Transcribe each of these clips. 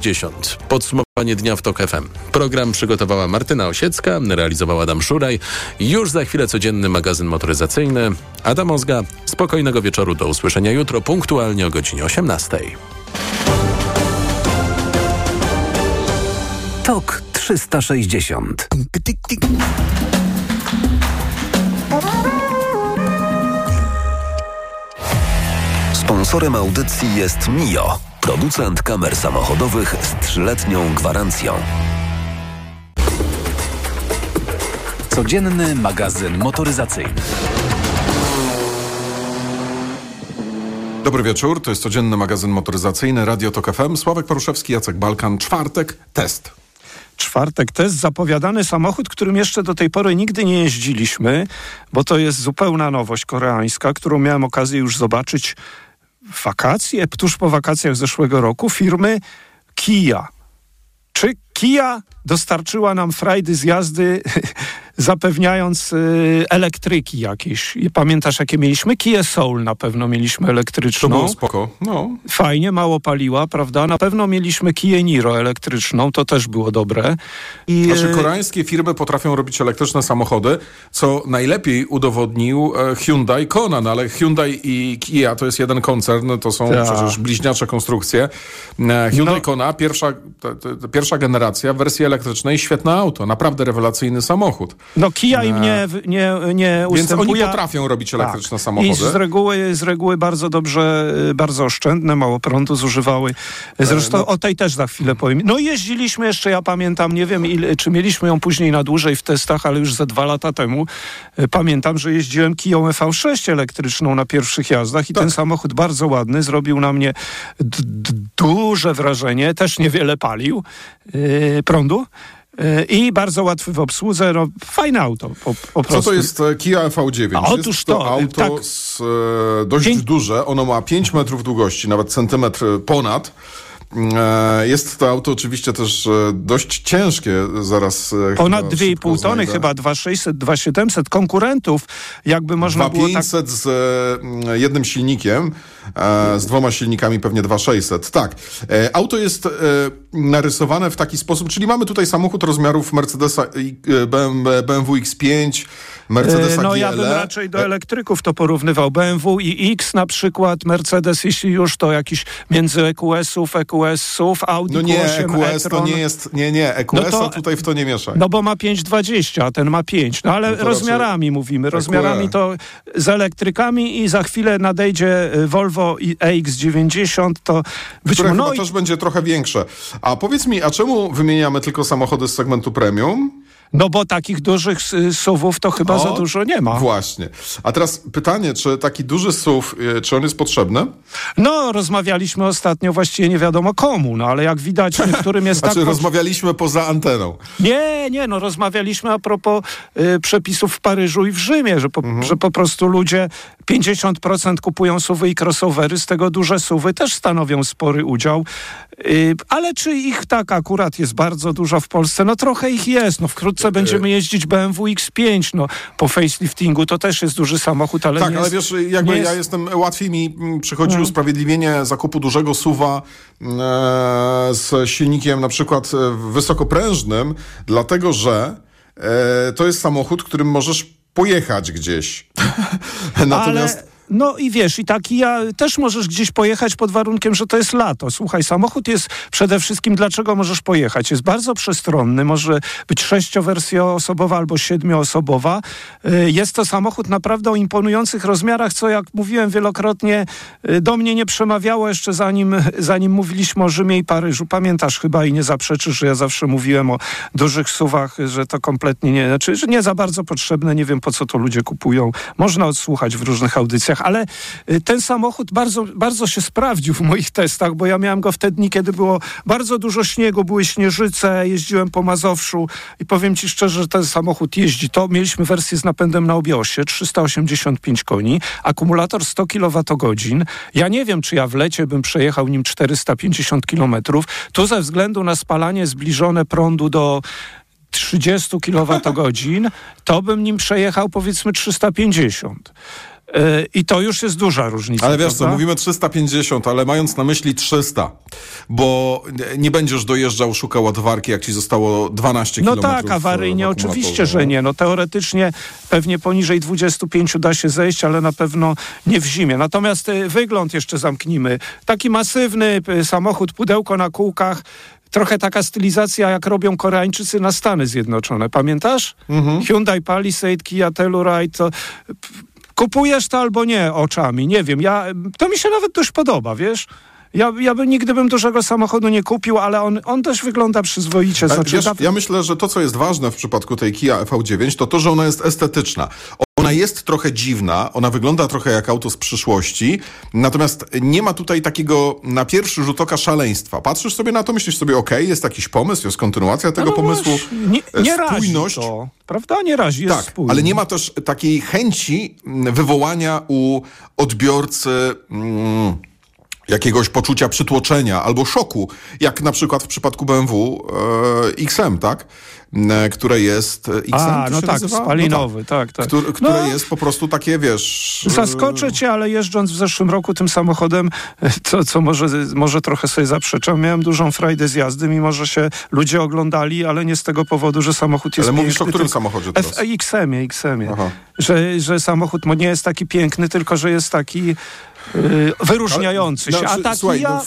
10. Podsumowanie dnia w TOK FM. Program przygotowała Martyna Osiecka, realizowała Adam Szuraj. Już za chwilę codzienny magazyn motoryzacyjny. Adam Ozga. Spokojnego wieczoru. Do usłyszenia jutro punktualnie o godzinie 18. TOK 360. Sponsorem audycji jest Mio, producent kamer samochodowych z trzyletnią gwarancją. Codzienny magazyn motoryzacyjny. Dobry wieczór, to jest codzienny magazyn motoryzacyjny Radio Tok FM. Sławek Paruszewski, Jacek Balkan. Czwartek, test. Czwartek test, zapowiadany samochód, którym jeszcze do tej pory nigdy nie jeździliśmy, bo to jest zupełna nowość koreańska, którą miałem okazję już zobaczyć wakacje, tuż po wakacjach zeszłego roku, firmy Kia. Czy Kia dostarczyła nam frajdy z jazdy zapewniając y, elektryki jakieś. Pamiętasz, jakie mieliśmy? Kia Soul na pewno mieliśmy elektryczną. To było spoko. No. Fajnie, mało paliła, prawda? Na pewno mieliśmy Kia Niro elektryczną, to też było dobre. I, znaczy, koreańskie firmy potrafią robić elektryczne samochody, co najlepiej udowodnił e, Hyundai Kona, no ale Hyundai i Kia to jest jeden koncern, to są Ta. przecież bliźniacze konstrukcje. E, Hyundai no. Kona, pierwsza, pierwsza generacja wersji elektrycznej, świetne auto, naprawdę rewelacyjny samochód. No Kia im nie, nie, nie ustępuje. Więc oni potrafią robić elektryczne tak. samochody. I z reguły, z reguły bardzo dobrze, bardzo oszczędne, mało prądu zużywały. Zresztą no. o tej też za chwilę powiem. No jeździliśmy jeszcze, ja pamiętam, nie wiem ile, czy mieliśmy ją później na dłużej w testach, ale już ze dwa lata temu e, pamiętam, że jeździłem Kiją EV6 elektryczną na pierwszych jazdach i tak. ten samochód bardzo ładny, zrobił na mnie duże wrażenie, też niewiele palił yy, prądu. I bardzo łatwy w obsłudze. No, fajne auto po, po Co to jest e, Kia EV9? A otóż jest to, to auto tak. z, e, dość duże. Ono ma 5 metrów długości, nawet centymetr ponad. E, jest to auto oczywiście też dość ciężkie, zaraz Ponad 2,5 tony, chyba 2,600, 2,700 konkurentów, jakby można 2, było 500 tak... z jednym silnikiem, z dwoma silnikami pewnie 2,600. Tak. Auto jest narysowane w taki sposób, czyli mamy tutaj samochód rozmiarów Mercedesa BMW X5, Mercedesa No ja bym raczej do elektryków to porównywał. BMW i X na przykład, Mercedes jeśli już to jakiś między EQS-ów, EQS-ów, Audi No nie, Q8 EQS to nie jest, nie, nie, EQS no to, tutaj w to nie mieszaj. No bo ma 5,20, a ten ma 5. No ale no rozmiarami mówimy, rozmiarami to z elektrykami i za chwilę nadejdzie y, Volvo EX90, to być Które no i... też będzie trochę większe. A powiedz mi, a czemu wymieniamy tylko samochody z segmentu premium? No bo takich dużych suwów to chyba o, za dużo nie ma. Właśnie. A teraz pytanie, czy taki duży suw, y, czy on jest potrzebny? No, rozmawialiśmy ostatnio właściwie nie wiadomo komu, no ale jak widać niektórym jest znaczy, tak... rozmawialiśmy poza anteną. Nie, nie, no rozmawialiśmy a propos y, przepisów w Paryżu i w Rzymie, że po, mhm. że po prostu ludzie 50% kupują suwy i crossovery, z tego duże suwy też stanowią spory udział. Y, ale czy ich tak akurat jest bardzo dużo w Polsce? No trochę ich jest. No wkrótce y, będziemy jeździć BMW X5. No po faceliftingu to też jest duży samochód, ale Tak, ale jest, wiesz, jakby ja jestem, łatwiej mi mm, przychodzi no. usprawiedliwienie zakupu dużego suwa e, z silnikiem na przykład e, wysokoprężnym, dlatego że e, to jest samochód, którym możesz pojechać gdzieś. Natomiast... No i wiesz, i tak ja też możesz gdzieś pojechać pod warunkiem, że to jest lato. Słuchaj, samochód jest przede wszystkim, dlaczego możesz pojechać? Jest bardzo przestronny, może być sześciowersjoosobowa albo siedmioosobowa. Y, jest to samochód naprawdę o imponujących rozmiarach, co jak mówiłem wielokrotnie, y, do mnie nie przemawiało jeszcze zanim, zanim mówiliśmy o Rzymie i Paryżu. Pamiętasz chyba i nie zaprzeczysz, że ja zawsze mówiłem o dużych suwach, że to kompletnie nie, znaczy, że nie za bardzo potrzebne, nie wiem po co to ludzie kupują. Można odsłuchać w różnych audycjach ale y, ten samochód bardzo, bardzo się sprawdził w moich testach, bo ja miałem go w te dni, kiedy było bardzo dużo śniegu, były śnieżyce, jeździłem po Mazowszu i powiem ci szczerze, że ten samochód jeździ. To mieliśmy wersję z napędem na obiosie, 385 koni, akumulator 100 kWh. Ja nie wiem, czy ja w lecie bym przejechał nim 450 km. Tu ze względu na spalanie zbliżone prądu do 30 kWh, to bym nim przejechał powiedzmy 350. E, I to już jest duża różnica. Ale wiesz prawda? co, mówimy 350, ale mając na myśli 300, bo nie będziesz dojeżdżał, szukał ładowarki, jak ci zostało 12 No kilometrów. tak, awaryjnie w oczywiście, że no. nie. No teoretycznie pewnie poniżej 25 da się zejść, ale na pewno nie w zimie. Natomiast y, wygląd jeszcze zamknijmy. Taki masywny samochód, pudełko na kółkach, trochę taka stylizacja, jak robią Koreańczycy na Stany Zjednoczone. Pamiętasz? Mhm. Hyundai Palisade, Kia Telluride, to... Kupujesz to albo nie oczami, nie wiem. Ja, to mi się nawet dość podoba, wiesz? Ja, ja bym nigdy bym dużego samochodu nie kupił, ale on, on też wygląda przyzwoicie. Znaczy, Wiesz, ja myślę, że to, co jest ważne w przypadku tej Kia EV9, to to, że ona jest estetyczna. Ona jest trochę dziwna, ona wygląda trochę jak auto z przyszłości, natomiast nie ma tutaj takiego na pierwszy rzut oka szaleństwa. Patrzysz sobie na to, myślisz sobie, okej, jest jakiś pomysł, jest kontynuacja tego No pomysłu, właśnie, Nie, nie e, razi spójność. to, prawda? Nie razi, jest Tak, spójny. ale nie ma też takiej chęci mm, wywołania u odbiorcy mm, jakiegoś poczucia przytłoczenia albo szoku, jak na przykład w przypadku BMW e, XM, tak? M, które jest e, XM, A, no tak, nazywa? spalinowy, tak, tak. Które, które No, jest po prostu takie, wiesz... e, Zaskoczę cię, ale jeżdżąc w zeszłym roku tym samochodem, to co może, może trochę sobie zaprzeczam, miałem dużą frajdę z jazdy, mimo że się ludzie oglądali, ale nie z tego powodu, że samochód jest Ale mówisz piękny. o którym samochodzie teraz? XM-ie, XM-ie. Że, że samochód mo- nie jest taki piękny, tylko że jest taki wyróżniający Ale- się. A taki słuchaj, ja no,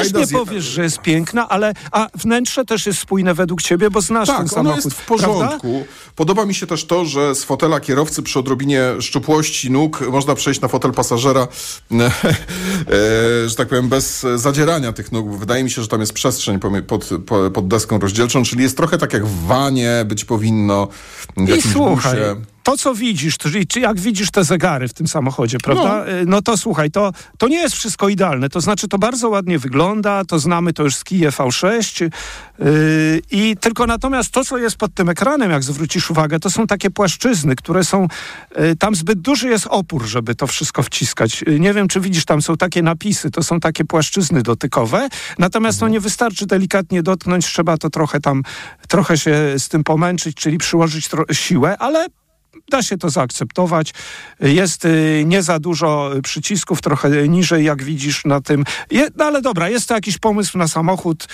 też nie powiesz, że jest piękna, ale a wnętrze też jest spójne według ciebie, bo znasz ten Tak, ono samochód. jest w prawda? porządku. Podoba mi się też to, że z fotela kierowcy przy odrobinie szczupłości nóg można przejść na fotel pasażera, e, że tak powiem, bez zadzierania tych nóg. Wydaje mi się, że tam jest przestrzeń pod, po- pod deską rozdzielczą, czyli jest trochę tak jak w wanie być powinno, w I jakimś słuchaj, busie. To co widzisz, czyli czy jak widzisz te zegary w tym samochodzie, prawda? No, no to słuchaj, to, to nie jest wszystko idealne. To znaczy, to bardzo ładnie wygląda, to znamy to już z Kia V6 yy, i tylko natomiast to, co jest pod tym ekranem, jak zwrócisz uwagę, to są takie płaszczyzny, które są, yy, tam zbyt duży jest opór, żeby to wszystko wciskać. Yy, nie wiem, czy widzisz, tam są takie napisy, to są takie płaszczyzny dotykowe, natomiast no nie wystarczy delikatnie dotknąć, trzeba to trochę tam, trochę się z tym pomęczyć, czyli przyłożyć siłę, ale da się to zaakceptować. Jest y, nie za dużo przycisków, trochę niżej, jak widzisz na tym. Je, no ale dobra, jest to jakiś pomysł na samochód.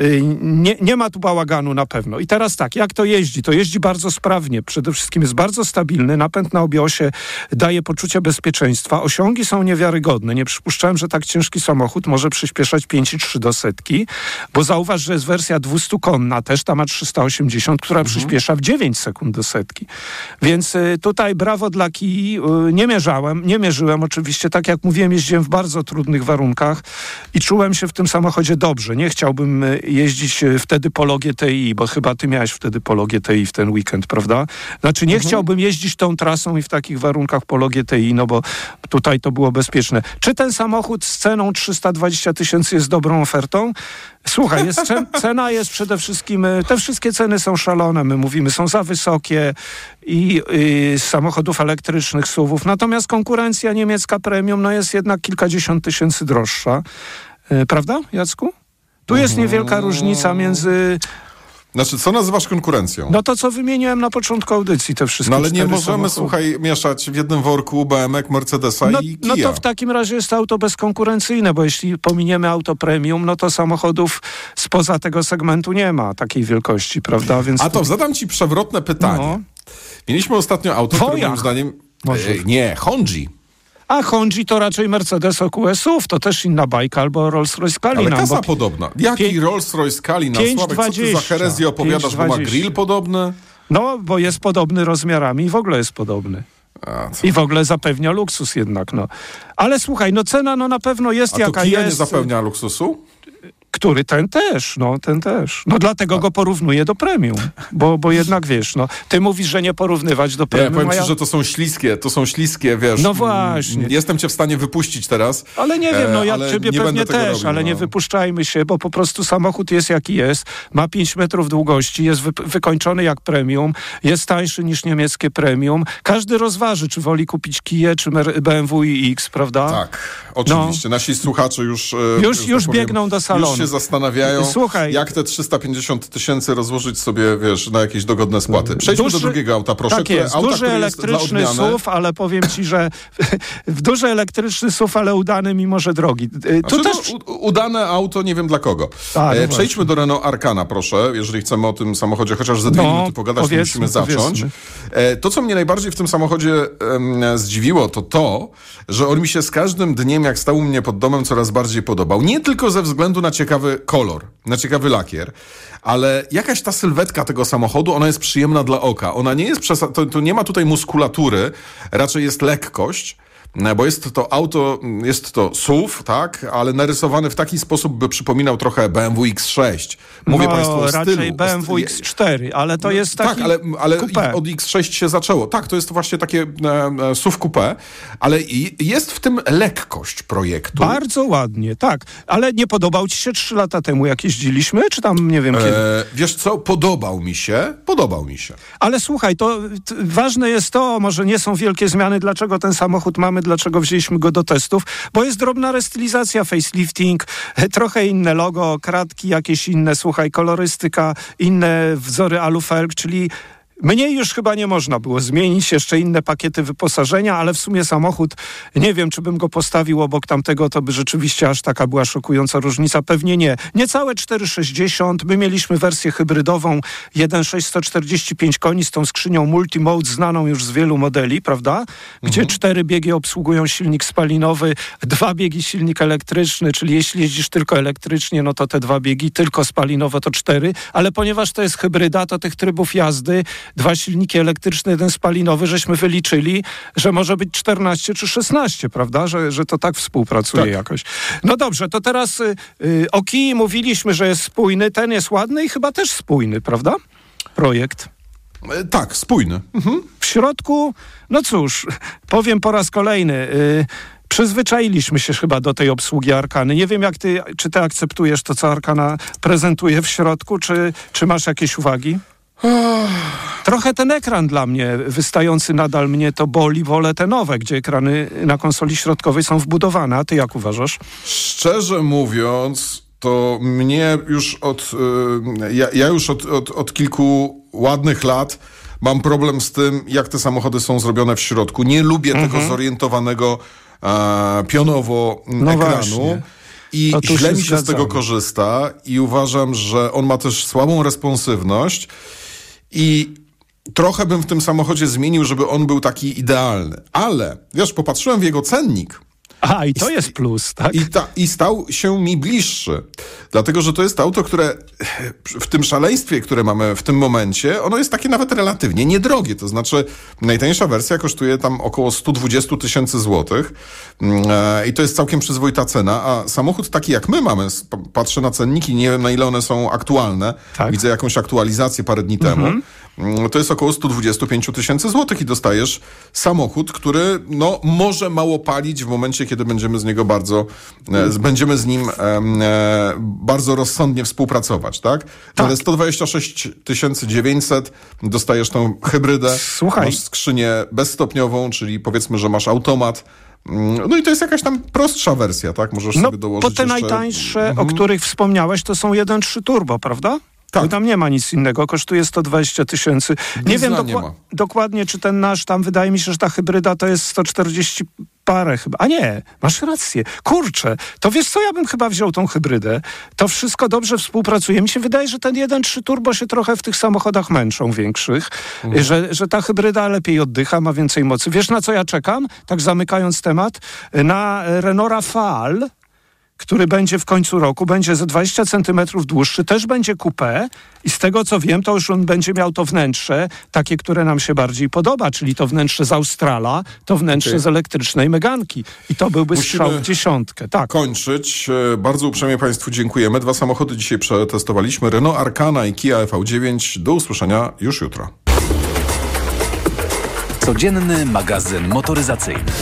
Y, Nie, nie ma tu bałaganu na pewno. I teraz tak, jak to jeździ? To jeździ bardzo sprawnie. Przede wszystkim jest bardzo stabilny. Napęd na obie osie daje poczucie bezpieczeństwa. Osiągi są niewiarygodne. Nie przypuszczałem, że tak ciężki samochód może przyspieszać 5,3 do setki, bo zauważ, że jest wersja 200-konna, też ta ma 380, która przyspiesza w 9 sekund do setki. Więc y, tutaj brawo dla Kii. Y, nie mierzałem, nie mierzyłem oczywiście. Tak jak mówiłem, jeździłem w bardzo trudnych warunkach i czułem się w tym samochodzie dobrze. Nie chciałbym y, jeździć wtedy Polo GTI, bo chyba ty miałeś wtedy Polo GTI w ten weekend, prawda? Znaczy nie chciałbym jeździć tą trasą i w takich warunkach Polo GTI, no bo tutaj to było bezpieczne. Czy ten samochód z ceną 320 tysięcy jest dobrą ofertą? Słuchaj, jest, ce- cena jest przede wszystkim, y, te wszystkie ceny są szalone, my mówimy, są za wysokie i y, z samochodów elektrycznych, SUV-ów, natomiast konkurencja niemiecka premium no jest jednak kilkadziesiąt tysięcy droższa. Y, prawda, Jacku? Tu jest niewielka różnica między, Znaczy, co nazywasz konkurencją? no to co wymieniłem na początku audycji, te wszystkie No ale nie możemy, samochody. słuchaj, mieszać w jednym worku BMW, Mercedesa No, i Kia. no to w takim razie jest to auto bezkonkurencyjne, bo jeśli pominiemy auto premium, no to samochodów spoza tego segmentu nie ma takiej wielkości, prawda? Więc A to zadam ci przewrotne pytanie. No. Mieliśmy ostatnio auto, które moim zdaniem... Może. E, nie, Honji. A Honji to raczej Mercedes OQS-ów, to też inna bajka, albo Rolls-Royce Ale Cullinan. kasa bo podobna. Jaki Rolls-Royce Cullinan? Sławek, co ty za 5,20. herezję opowiadasz, bo ma 5,20. grill podobny? No, bo jest podobny rozmiarami i w ogóle jest podobny. I w ogóle zapewnia luksus jednak, no. Ale słuchaj, no cena no na pewno jest A to jaka Kia nie jest. zapewnia luksusu? Który? Ten też, no, ten też. No dlatego go porównuję do premium, bo, bo jednak wiesz, no, ty mówisz, że nie porównywać do Nie, premium, powiem a ci, ja... że to są śliskie, to są śliskie, wiesz. No właśnie. Jestem cię w stanie wypuścić teraz. Ale nie wiem, no e, ja ale ciebie nie pewnie też, robił, ale nie no. wypuszczajmy się, bo po prostu samochód jest jaki jest, ma 5 metrów długości, jest wy, wykończony jak premium, jest tańszy niż niemieckie premium. Każdy rozważy, czy woli kupić Kiję, czy BMW i X, prawda? Tak, oczywiście. Nasi słuchacze już... e, Już- tak już powiem, biegną do salonu. Się zastanawiają, Słuchaj, jak te 350 tysięcy rozłożyć sobie, wiesz, na jakieś dogodne spłaty. Przejdźmy duży, do drugiego auta, proszę. Tak jest, auta, duży elektryczny jest SUV, ale powiem ci, że w duży elektryczny SUV, ale udany mimo, że drogi. Y, tu znaczy, też... No, udane auto, nie wiem dla kogo. Tak, e, przejdźmy do Renault Arcana, proszę, jeżeli chcemy o tym samochodzie chociaż ze dwie no, minuty pogadać, to musimy zacząć. E, to, co mnie najbardziej w tym samochodzie e, zdziwiło, to to, że on mi się z każdym dniem, jak stał u mnie pod domem, coraz bardziej podobał. Nie tylko ze względu na ciekawy kolor, na ciekawy lakier, ale jakaś ta sylwetka tego samochodu, ona jest przyjemna dla oka. Ona nie jest, to, to nie ma tutaj muskulatury, raczej jest lekkość. E, bo jest to auto, jest to SUV, tak, ale narysowany w taki sposób, by przypominał trochę BMW X6. Mówię no, Państwu o raczej stylu. BMW X4, ale to jest taki Tak, ale, ale od X6 się zaczęło. Tak, to jest właśnie takie e, e SUV coupé, ale jest w tym lekkość projektu. Bardzo ładnie, tak. Ale nie podobał ci się trzy lata temu, jak jeździliśmy, czy tam, nie wiem kiedy? E, wiesz co, podobał mi się, podobał mi się. Ale słuchaj, to ważne jest to, może nie są wielkie zmiany, dlaczego ten samochód mamy dlaczego wzięliśmy go do testów, bo jest drobna restylizacja, facelifting, trochę inne logo, kratki jakieś inne, słuchaj, kolorystyka, inne wzory alufelg, czyli Mniej już chyba nie można było zmienić, jeszcze inne pakiety wyposażenia, ale w sumie samochód, nie wiem, czy bym go postawił obok tamtego, to by rzeczywiście aż taka była szokująca różnica. Pewnie nie. Niecałe 460, my mieliśmy wersję hybrydową 1.645 koni z tą skrzynią Multimode znaną już z wielu modeli, prawda? Gdzie mhm. cztery biegi obsługują silnik spalinowy, dwa biegi silnik elektryczny, czyli jeśli jeździsz tylko elektrycznie, no to te dwa biegi, tylko spalinowe to cztery, ale ponieważ to jest hybryda, to tych trybów jazdy dwa silniki elektryczne, jeden spalinowy, żeśmy wyliczyli, że może być 14 czy 16, prawda? Że, że to tak współpracuje tak. jakoś. No dobrze, to teraz y, y, o Kii mówiliśmy, że jest spójny, ten jest ładny i chyba też spójny, prawda? Projekt. E, tak, spójny. Mhm. W środku, no cóż, powiem po raz kolejny. Y, Przyzwyczailiśmy się chyba do tej obsługi Arkany. Nie wiem, jak ty, czy ty akceptujesz to, co Arkana prezentuje w środku, czy, czy masz jakieś uwagi? Trochę ten ekran dla mnie wystający nadal mnie to boli, wolę te nowe, gdzie ekrany na konsoli środkowej są wbudowane. A ty jak uważasz? Szczerze mówiąc, to mnie już od, y, ja, ja już od, od, od kilku ładnych lat mam problem z tym, jak te samochody są zrobione w środku. Nie lubię mhm. tego zorientowanego e, pionowo no ekranu. Właśnie. I źle mi się z tego korzysta i uważam, że on ma też słabą responsywność i trochę bym w tym samochodzie zmienił, żeby on był taki idealny. Ale, wiesz, popatrzyłem w jego cennik a, i to jest plus, tak? I, ta, I stał się mi bliższy. Dlatego, że to jest auto, które w tym szaleństwie, które mamy w tym momencie, ono jest takie nawet relatywnie niedrogie. To znaczy, najtańsza wersja kosztuje tam około 120 tysięcy złotych mm, e, i to jest całkiem przyzwoita cena, a samochód taki jak my mamy, patrzę na cenniki, nie wiem na ile one są aktualne, tak. widzę jakąś aktualizację parę dni temu, mhm. Mm, to jest około 125 tysięcy złotych i dostajesz samochód, który no, może mało palić w momencie, kiedy będziemy z niego bardzo, e, będziemy z nim e, bardzo rozsądnie współpracować, tak? tak. Ale 126 900 dostajesz tą hybrydę, Słuchaj. masz skrzynię bezstopniową, czyli powiedzmy, że masz automat, mm, no i to jest jakaś tam prostsza wersja, tak? Możesz no, sobie dołożyć bo te jeszcze... najtańsze, mhm. o których wspomniałeś, to są 1.3 turbo, prawda? Tak. Tam nie ma nic innego, kosztuje 120 tysięcy. Nie wiem dokła nie dokładnie, czy ten nasz, tam wydaje mi się, że ta hybryda to jest 140 parę chyba. A nie, masz rację. Kurczę, to wiesz co, ja bym chyba wziął tą hybrydę. To wszystko dobrze współpracuje. Mi się wydaje, że ten 1.3 turbo się trochę w tych samochodach męczą większych, mhm. że, że ta hybryda lepiej oddycha, ma więcej mocy. Wiesz na co ja czekam? Tak zamykając temat, na Renault Rafale który będzie w końcu roku, będzie ze 20 centymetrów dłuższy, też będzie coupé i z tego co wiem, to już on będzie miał to wnętrze, takie, które nam się bardziej podoba, czyli to wnętrze z Australa, to wnętrze okay. z elektrycznej Meganki. I to byłby Musimy strzał w dziesiątkę. Tak. kończyć. E, bardzo uprzejmie Państwu dziękujemy. Dwa samochody dzisiaj przetestowaliśmy. Renault Arcana i Kia EV9. Do usłyszenia już jutro. Codzienny magazyn motoryzacyjny.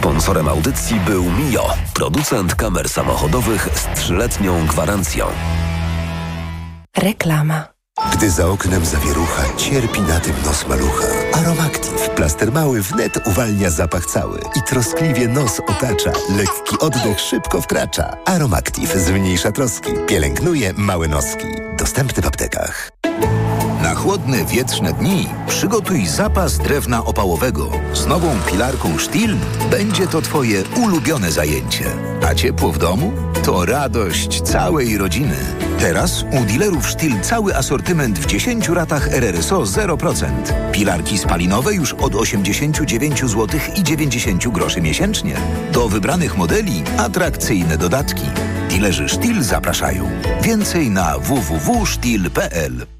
Sponsorem audycji był Mio, producent kamer samochodowych z trzyletnią gwarancją. Reklama. Gdy za oknem zawierucha, cierpi na tym nos malucha. Aromactive, plaster mały wnet uwalnia zapach cały i troskliwie nos otacza. Lekki oddech szybko wkracza. Aromactive zmniejsza troski, pielęgnuje małe noski. Dostępny w aptekach. Na chłodne, wietrzne dni przygotuj zapas drewna opałowego. Z nową pilarką Stihl będzie to Twoje ulubione zajęcie. A ciepło w domu? To radość całej rodziny. Teraz u dealerów Stihl cały asortyment w 10 ratach RRSO 0%. Pilarki spalinowe już od 89 zł i 90 groszy miesięcznie. Do wybranych modeli atrakcyjne dodatki. Dealerzy Stihl zapraszają. Więcej na www.stihl.pl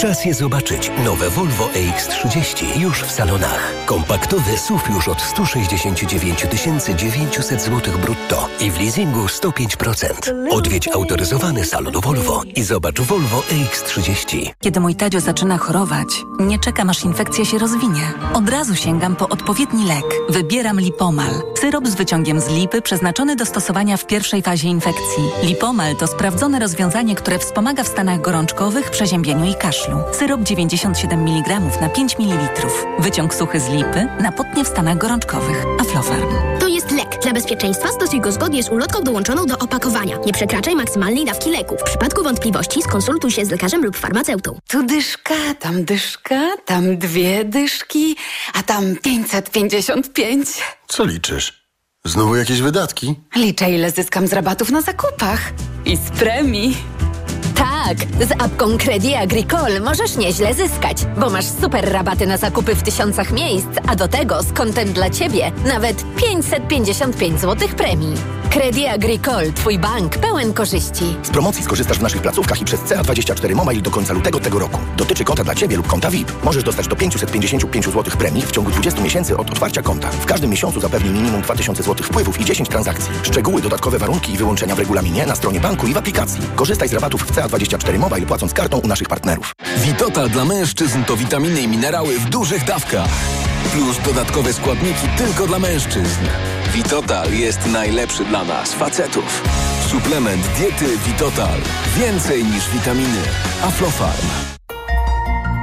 Czas je zobaczyć. Nowe Volvo EX30 już w salonach. Kompaktowy SUV już od 169 900 zł brutto i w leasingu 105%. Odwiedź autoryzowany salon Volvo i zobacz Volvo EX30. Kiedy mój Tadzio zaczyna chorować, nie czekam aż infekcja się rozwinie. Od razu sięgam po odpowiedni lek. Wybieram Lipomal. Syrop z wyciągiem z lipy przeznaczony do stosowania w pierwszej fazie infekcji. Lipomal to sprawdzone rozwiązanie, które wspomaga w stanach gorączkowych, przeziębieniu i kaszlu. Syrop 97 mg na 5 ml. Wyciąg suchy z lipy na potnie w stanach gorączkowych. Aflofarm. To jest lek. Dla bezpieczeństwa stosuj go zgodnie z ulotką dołączoną do opakowania. Nie przekraczaj maksymalnej dawki leku. W przypadku wątpliwości skonsultuj się z lekarzem lub farmaceutą. Tu dyszka, tam dyszka, tam dwie dyszki, a tam 555. Co liczysz? Znowu jakieś wydatki? Liczę, ile zyskam z rabatów na zakupach i z premii. Tak, z apką Credit Agricole możesz nieźle zyskać, bo masz super rabaty na zakupy w tysiącach miejsc, a do tego z kontem dla Ciebie nawet 555 zł premii. Credit Agricole, Twój bank pełen korzyści. Z promocji skorzystasz w naszych placówkach i przez CA24 Mobile do końca lutego tego roku. Dotyczy konta dla Ciebie lub konta VIP. Możesz dostać do 555 zł premii w ciągu 20 miesięcy od otwarcia konta. W każdym miesiącu zapewni minimum 2000 zł wpływów i 10 transakcji. Szczegóły, dodatkowe warunki i wyłączenia w regulaminie na stronie banku i w aplikacji. Korzystaj z rabatów w CA24 Mobile płacąc kartą u naszych partnerów. Witotal dla mężczyzn to witaminy i minerały w dużych dawkach. Plus dodatkowe składniki tylko dla mężczyzn. Witotal jest najlepszy dla nas, facetów. Suplement diety Witotal. Więcej niż witaminy. Aflofarm.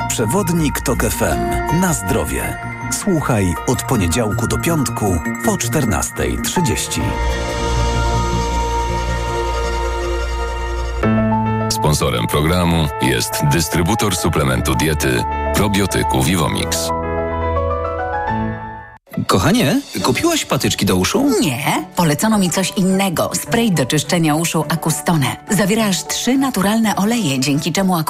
Przewodnik TOK FM. Na zdrowie. Słuchaj od poniedziałku do piątku po 14.30. Sponsorem programu jest dystrybutor suplementu diety probiotyku Vivomix. Kochanie, kupiłaś patyczki do uszu? Nie, polecono mi coś innego. Spray do czyszczenia uszu Acustone. Zawiera aż trzy naturalne oleje, dzięki czemu Acustone